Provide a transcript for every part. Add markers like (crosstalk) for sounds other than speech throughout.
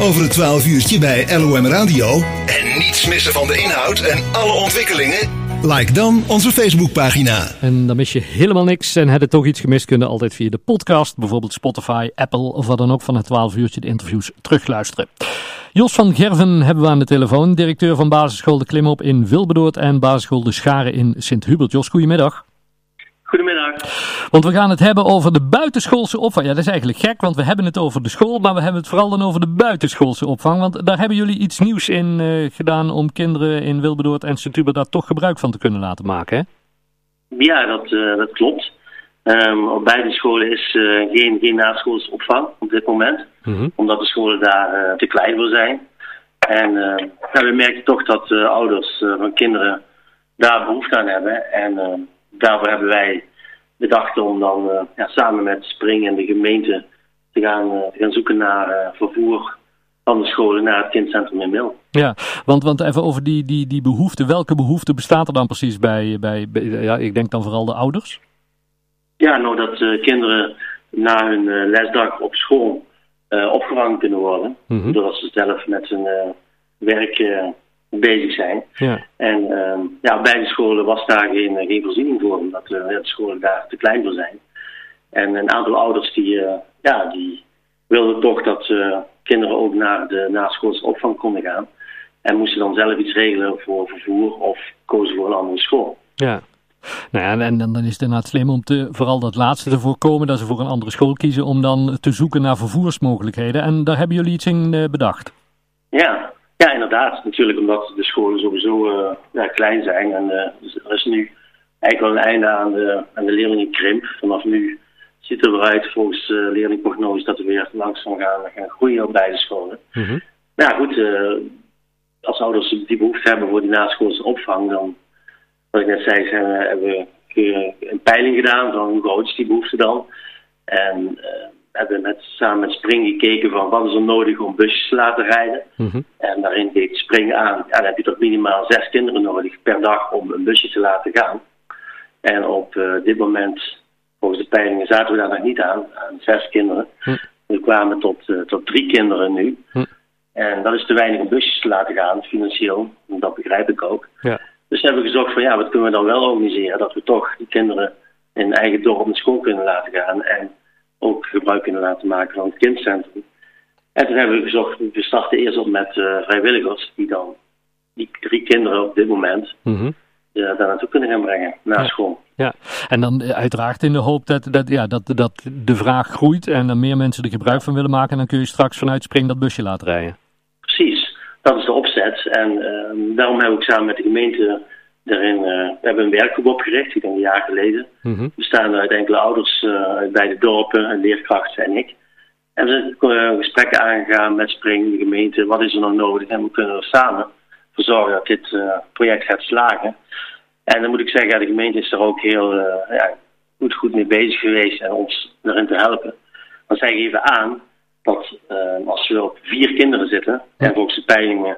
over het 12 uurtje bij LOM Radio. En niets missen van de inhoud en alle ontwikkelingen? Like dan onze Facebookpagina. En dan mis je helemaal niks en heb je toch iets gemist, kunnen altijd via de podcast, bijvoorbeeld Spotify, Apple of wat dan ook van het 12 uurtje de interviews terugluisteren. Jos van Gerven hebben we aan de telefoon, directeur van basisschool De Klimop in Wilbedoord en basisschool De Scharen in Sint-Hubert. Jos, goedemiddag. Goedemiddag. Want we gaan het hebben over de buitenschoolse opvang. Ja, dat is eigenlijk gek, want we hebben het over de school, maar we hebben het vooral dan over de buitenschoolse opvang. Want daar hebben jullie iets nieuws in uh, gedaan om kinderen in Wilberdoord en Sint-Hubert daar toch gebruik van te kunnen laten maken, hè? Ja, dat, uh, dat klopt. Um, op beide scholen is uh, geen, geen naschoolse opvang op dit moment. Mm -hmm. Omdat de scholen daar te klein voor zijn. En we merken toch dat ouders van kinderen daar behoefte aan hebben. En ehm, daarvoor hebben wij bedacht om dan uh, ja, samen met Spring en de gemeente te gaan, uh, te gaan zoeken naar uh, vervoer van de scholen naar het kindcentrum in Mil. Ja, want, want even over die, die, die behoefte. Welke behoefte bestaat er dan precies bij, bij, bij ja, ik denk dan vooral de ouders? Ja, nou dat kinderen na hun lesdag op school opgevangen kunnen worden. Mm -hmm. Doordat ze zelf met hun werk bezig zijn. Ja. En uh, ja, bij de scholen was daar geen, geen voorziening voor, omdat uh, de scholen daar te klein voor zijn. En een aantal ouders die, uh, ja, die wilden toch dat kinderen ook naar de naschoolse opvang konden gaan. En moesten dan zelf iets regelen voor vervoer of kozen voor een andere school. Ja. Nou ja, en, en dan is het inderdaad slim om te, vooral dat laatste te voorkomen, dat ze voor een andere school kiezen, om dan te zoeken naar vervoersmogelijkheden. En daar hebben jullie iets in bedacht? Ja, ja, inderdaad. Natuurlijk omdat de scholen sowieso uh, ja, klein zijn. En uh, dus er is nu eigenlijk wel een einde aan de, aan de leerlingenkrimp. Vanaf nu ziet er eruit volgens uh, leerlingprognose dat we weer langzaam gaan, gaan groeien op beide scholen. Mm -hmm. Maar ja, goed. als ouders die behoefte hebben voor die naschoolse opvang, dan, wat ik net zei, zijn, hebben we een peiling gedaan van hoe groot is die behoefte dan. En hebben met, samen met Spring gekeken van wat is er nodig om busjes te laten rijden. Mm -hmm. En daarin deed Spring aan, ja, dan heb je tot minimaal zes kinderen nodig per dag om een busje te laten gaan. En op uh, dit moment, volgens de peilingen, zaten we daar nog niet aan, aan zes kinderen. Mm. We kwamen tot, uh, tot drie kinderen nu. Mm. En dat is te weinig om busjes te laten gaan, financieel. Dat begrijp ik ook. Ja. Dus hebben we gezocht van ja, wat kunnen we dan wel organiseren? Dat we toch die kinderen in eigen dorp naar school kunnen laten gaan. En ook gebruik kunnen laten maken van het kindcentrum. En toen hebben we gezocht, we starten eerst op met uh, vrijwilligers die dan die drie kinderen op dit moment mm -hmm. daar naartoe kunnen gaan brengen, naar ja. school. Ja, en dan uiteraard in de hoop dat, dat, ja, dat, dat de vraag groeit en er meer mensen er gebruik van willen maken. En dan kun je straks vanuit Spring dat busje laten rijden. Precies, dat is de opzet. En uh, daarom hebben we samen met de gemeente Daarin, uh, we hebben een werkgroep opgericht, ik denk een jaar geleden. Mm -hmm. We staan uit enkele ouders uh, uit beide dorpen, leerkrachten en ik. En we zijn uh, gesprekken aangegaan met Spring, de gemeente, wat is er nog nodig en hoe kunnen we samen voor zorgen dat dit project gaat slagen. En dan moet ik zeggen, de gemeente is er ook heel ja, goed, goed mee bezig geweest en ons erin te helpen. Want zij geven aan dat als we op vier kinderen zitten, en volgens de peilingen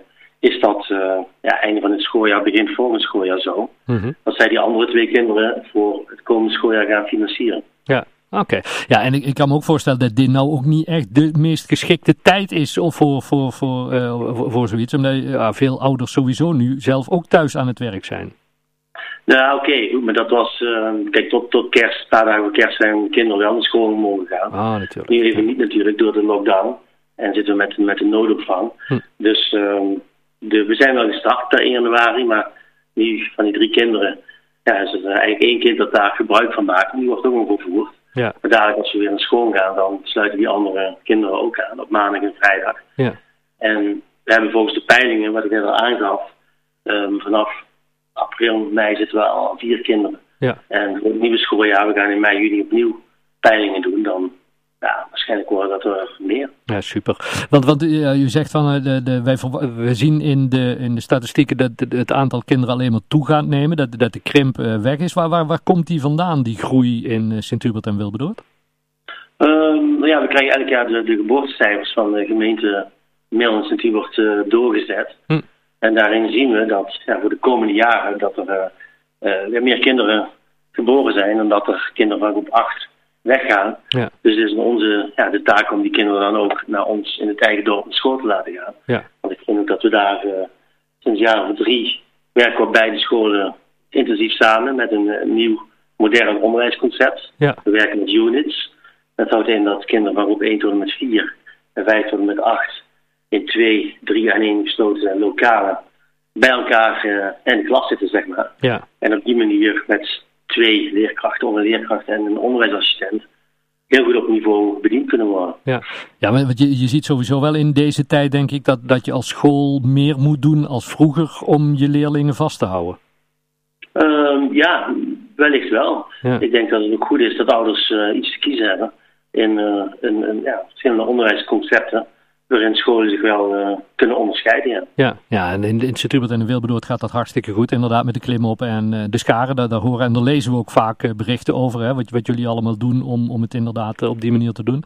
is dat uh, ja, einde van het schooljaar, begin volgend schooljaar zo. Mm -hmm. Dat zij die andere twee kinderen voor het komende schooljaar gaan financieren. Ja, oké. Ja, en ik, ik, kan me ook voorstellen dat dit nou ook niet echt de meest geschikte tijd is voor, voor, voor, uh, voor, voor, zoiets. Omdat ja, veel ouders sowieso nu zelf ook thuis aan het werk zijn. Nou, oké, okay, maar dat was, uh, kijk, tot, tot kerst, een paar dagen voor kerst zijn kinderen wel naar school mogen gaan. Ah, natuurlijk. Nu even niet natuurlijk door de lockdown. En zitten we met, met de noodopvang. Hm. Dus um, de, we zijn wel gestart 1 januari, maar nu van die drie kinderen, ja, is er eigenlijk één kind dat daar gebruik van maakt. Die wordt ook nog vervoerd. Ja. Maar dadelijk als we weer naar school gaan, dan sluiten die andere kinderen ook aan op maandag en vrijdag. Ja. En we hebben volgens de peilingen, wat ik net al aangaf, um, vanaf april, mei zitten we al vier kinderen. Ja. En voor het nieuwe schooljaar, we gaan in mei, juni opnieuw peilingen doen, dan waarschijnlijk worden dat er meer. Ja, super. Want, want uh, u zegt van, uh, de, de, wij, we zien in de, in de statistieken dat het aantal kinderen alleen maar toe gaat nemen, dat, dat de krimp uh, weg is. Waar, waar, waar komt die vandaan, die groei in Sint-Hubert en Wilberdoord? Um, nou ja, we krijgen elk jaar de, de geboortecijfers van de gemeente Mil en Sint-Hubert doorgezet. Hm. En daarin zien we dat ja, voor de komende jaren dat er weer meer kinderen geboren zijn en dat er kinderen van groep 8 weggaan. Ja. Dus het is onze ja, de taak om die kinderen dan ook naar ons in het eigen dorp naar school te laten gaan. Ja. Want ik vind ook dat we daar uh, sinds jaar of drie werken we op beide scholen intensief samen met een, een nieuw modern onderwijsconcept. Ja. We werken met units. Dat houdt in dat kinderen van groep 1 tot en met 4 en 5 tot en met 8 in 2, 3 en 1 gesloten lokalen bij elkaar uh, in de klas zitten, zeg maar. Ja. En op die manier met twee leerkrachten, onder leerkracht en een onderwijsassistent heel goed op niveau bediend kunnen worden. Ja, ja maar je, je ziet sowieso wel in deze tijd, denk ik, dat, dat je als school meer moet doen als vroeger om je leerlingen vast te houden. Um, ja, wellicht wel. Ja. Ik denk dat het ook goed is dat ouders uh, iets te kiezen hebben in, uh, in, in ja, verschillende onderwijsconcepten waarin scholen zich wel uh, kunnen onderscheiden. Ja, ja, ja en in, in Sint-Hubert en in Wilberdoord gaat dat hartstikke goed. Inderdaad, met de klimop en uh, de scharen, daar, daar, horen en daar lezen we ook vaak uh, berichten over. Hè, wat, wat jullie allemaal doen om, om het inderdaad op die manier te doen.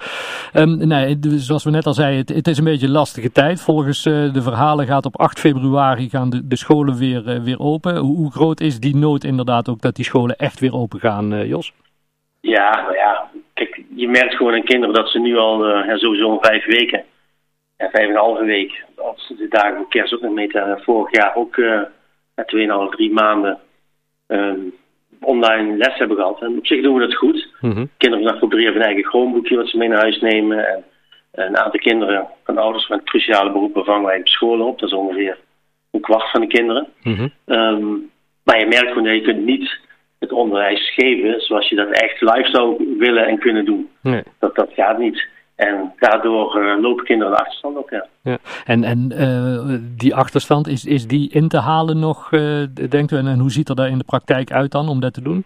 Um, nee, zoals we net al zeiden, het, het, is een beetje een lastige tijd. Volgens de verhalen gaat op 8 februari gaan de, de scholen weer, weer open. Hoe, hoe, groot is die nood inderdaad ook dat die scholen echt weer open gaan, Jos? Ja, nou ja, kijk, je merkt gewoon aan kinderen dat ze nu al sowieso vijf weken ja, vijf en een halve week. Als de dagen voor kerst ook nog mee te vorig jaar ook uh, na 2,5, 3 maanden um, online les hebben gehad. En op zich doen we dat goed. Mm -hmm. Kinderen van groep 3 hebben een eigen Chromeboekje wat ze mee naar huis nemen. En een aantal kinderen van ouders met cruciale beroepen vangen wij op scholen op. Dat is ongeveer een kwart van de kinderen. Mm -hmm. um, maar je merkt gewoon dat je kunt niet het onderwijs geven zoals je dat echt live zou willen en kunnen doen. Nee. Dat, dat gaat niet. En daardoor uh, lopen kinderen de achterstand op, ja. ja. En, en uh, die achterstand, is, is die in te halen nog, uh, denkt u? En, en hoe ziet er daar in de praktijk uit dan om dat te doen?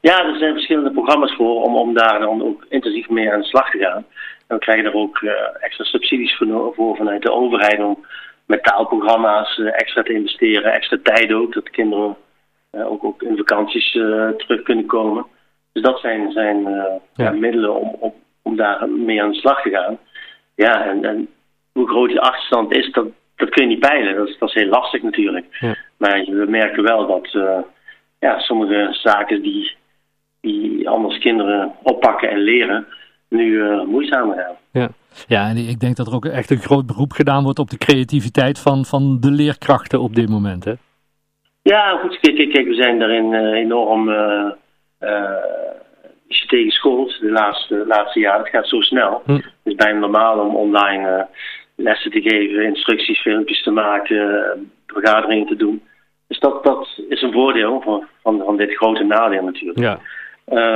Ja, er zijn verschillende programma's voor om, om daar dan ook intensief mee aan de slag te gaan. En we krijgen er ook extra subsidies voor, voor, vanuit de overheid om met taalprogramma's extra te investeren. Extra tijd ook, dat kinderen ook, ook in vakanties terug kunnen komen. Dus dat zijn, zijn ja. middelen om, om om daar mee aan de slag te gaan. Ja, en, en hoe groot die achterstand is, dat, dat kun je niet peilen. Dat is, dat is heel lastig natuurlijk. Ja. Maar we merken wel dat uh, ja, sommige zaken die, die anders kinderen oppakken en leren, nu uh, moeizamer gaan. Ja. ja, en ik denk dat er ook echt een groot beroep gedaan wordt op de creativiteit van, van de leerkrachten op dit moment. Hè? Ja, goed. Kijk, kijk we zijn daarin uh, enorm als je tegen schoolt de laatste, laatste jaren, het gaat zo snel. Hm. Het is bijna normaal om online uh, lessen te geven, instructies, filmpjes te maken, vergaderingen te doen. Dus dat, dat is een voordeel van, van, van dit grote nadeel natuurlijk. Ja.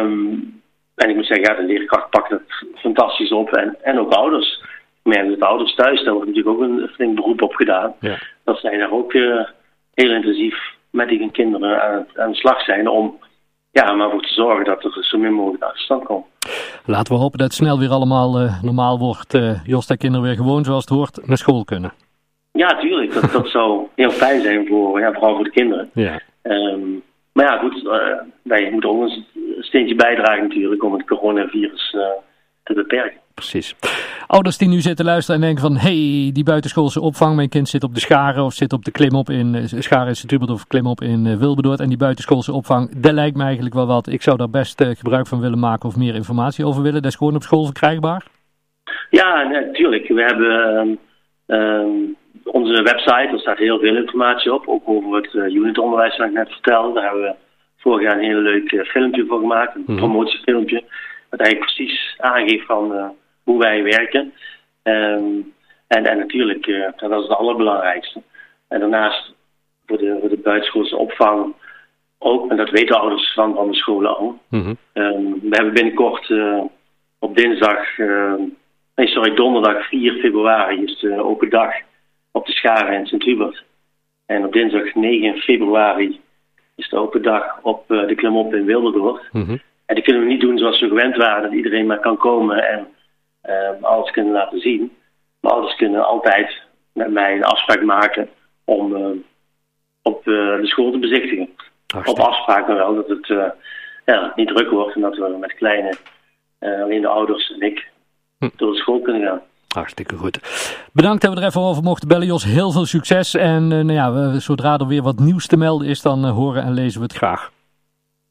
Um, en ik moet zeggen, ja, de leerkracht pakt het fantastisch op en, en ook ouders. Ik merk dat ouders thuis, daar wordt natuurlijk ook een flink beroep op gedaan. Ja. Dat zij daar ook uh, heel intensief met die kinderen aan, aan de slag zijn om ja, maar voor te zorgen dat er zo min mogelijk achterstand komt. Laten we hopen dat het snel weer allemaal uh, normaal wordt. Uh, Jos, dat kinderen weer gewoon zoals het hoort naar school kunnen. Ja, tuurlijk. Dat, dat (laughs) zou heel fijn zijn, voor, ja, vooral voor de kinderen. Ja. Um, maar ja, goed, uh, wij moeten ook een steentje bijdragen natuurlijk om het coronavirus te beperken. Precies. Ouders die nu zitten luisteren en denken van... hey, die buitenschoolse opvang, mijn kind zit op de Scharen... of zit op de klimop in uh, Scharen in Sint-Hubert of klimop in uh, Wilberdoord... en die buitenschoolse opvang, dat lijkt me eigenlijk wel wat. Ik zou daar best uh, gebruik van willen maken of meer informatie over willen. Dat is gewoon op school verkrijgbaar? Ja, natuurlijk. We hebben um, onze website, daar staat heel veel informatie op. Ook over het unitonderwijs wat ik net vertelde. Daar hebben we vorig jaar een heel leuk filmpje voor gemaakt. Een Mhm. promotiefilmpje. Wat eigenlijk precies aangeeft van hoe wij werken. Um, en, en natuurlijk, uh, dat is het allerbelangrijkste. En daarnaast voor de, voor de buitenschoolse opvang ook, en dat weten ouders van, van de scholen al. Mhm. Um, we hebben binnenkort uh, op dinsdag, uh, nee sorry, donderdag 4 februari is de open dag op de Scharen in Sint-Hubert. En op dinsdag 9 februari is de open dag op de Klimop in Wilberdoord. Mhm. En die kunnen we niet doen zoals we gewend waren, dat iedereen maar kan komen en alles kunnen laten zien. Maar ouders kunnen altijd met mij een afspraak maken om uh, op uh, de school te bezichtigen. Op afspraak wel, dat het ja, niet druk wordt en dat we met kleine, alleen de ouders en ik, Hm. door de school kunnen gaan. Hartstikke goed. Bedankt dat we er even over mochten bellen, Jos. Heel veel succes. En nou ja, we, zodra er weer wat nieuws te melden is, dan horen en lezen we het graag.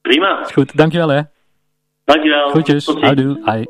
Prima. Goed, dankjewel hè. Dankjewel. Groetjes. Houdoe. Hoi.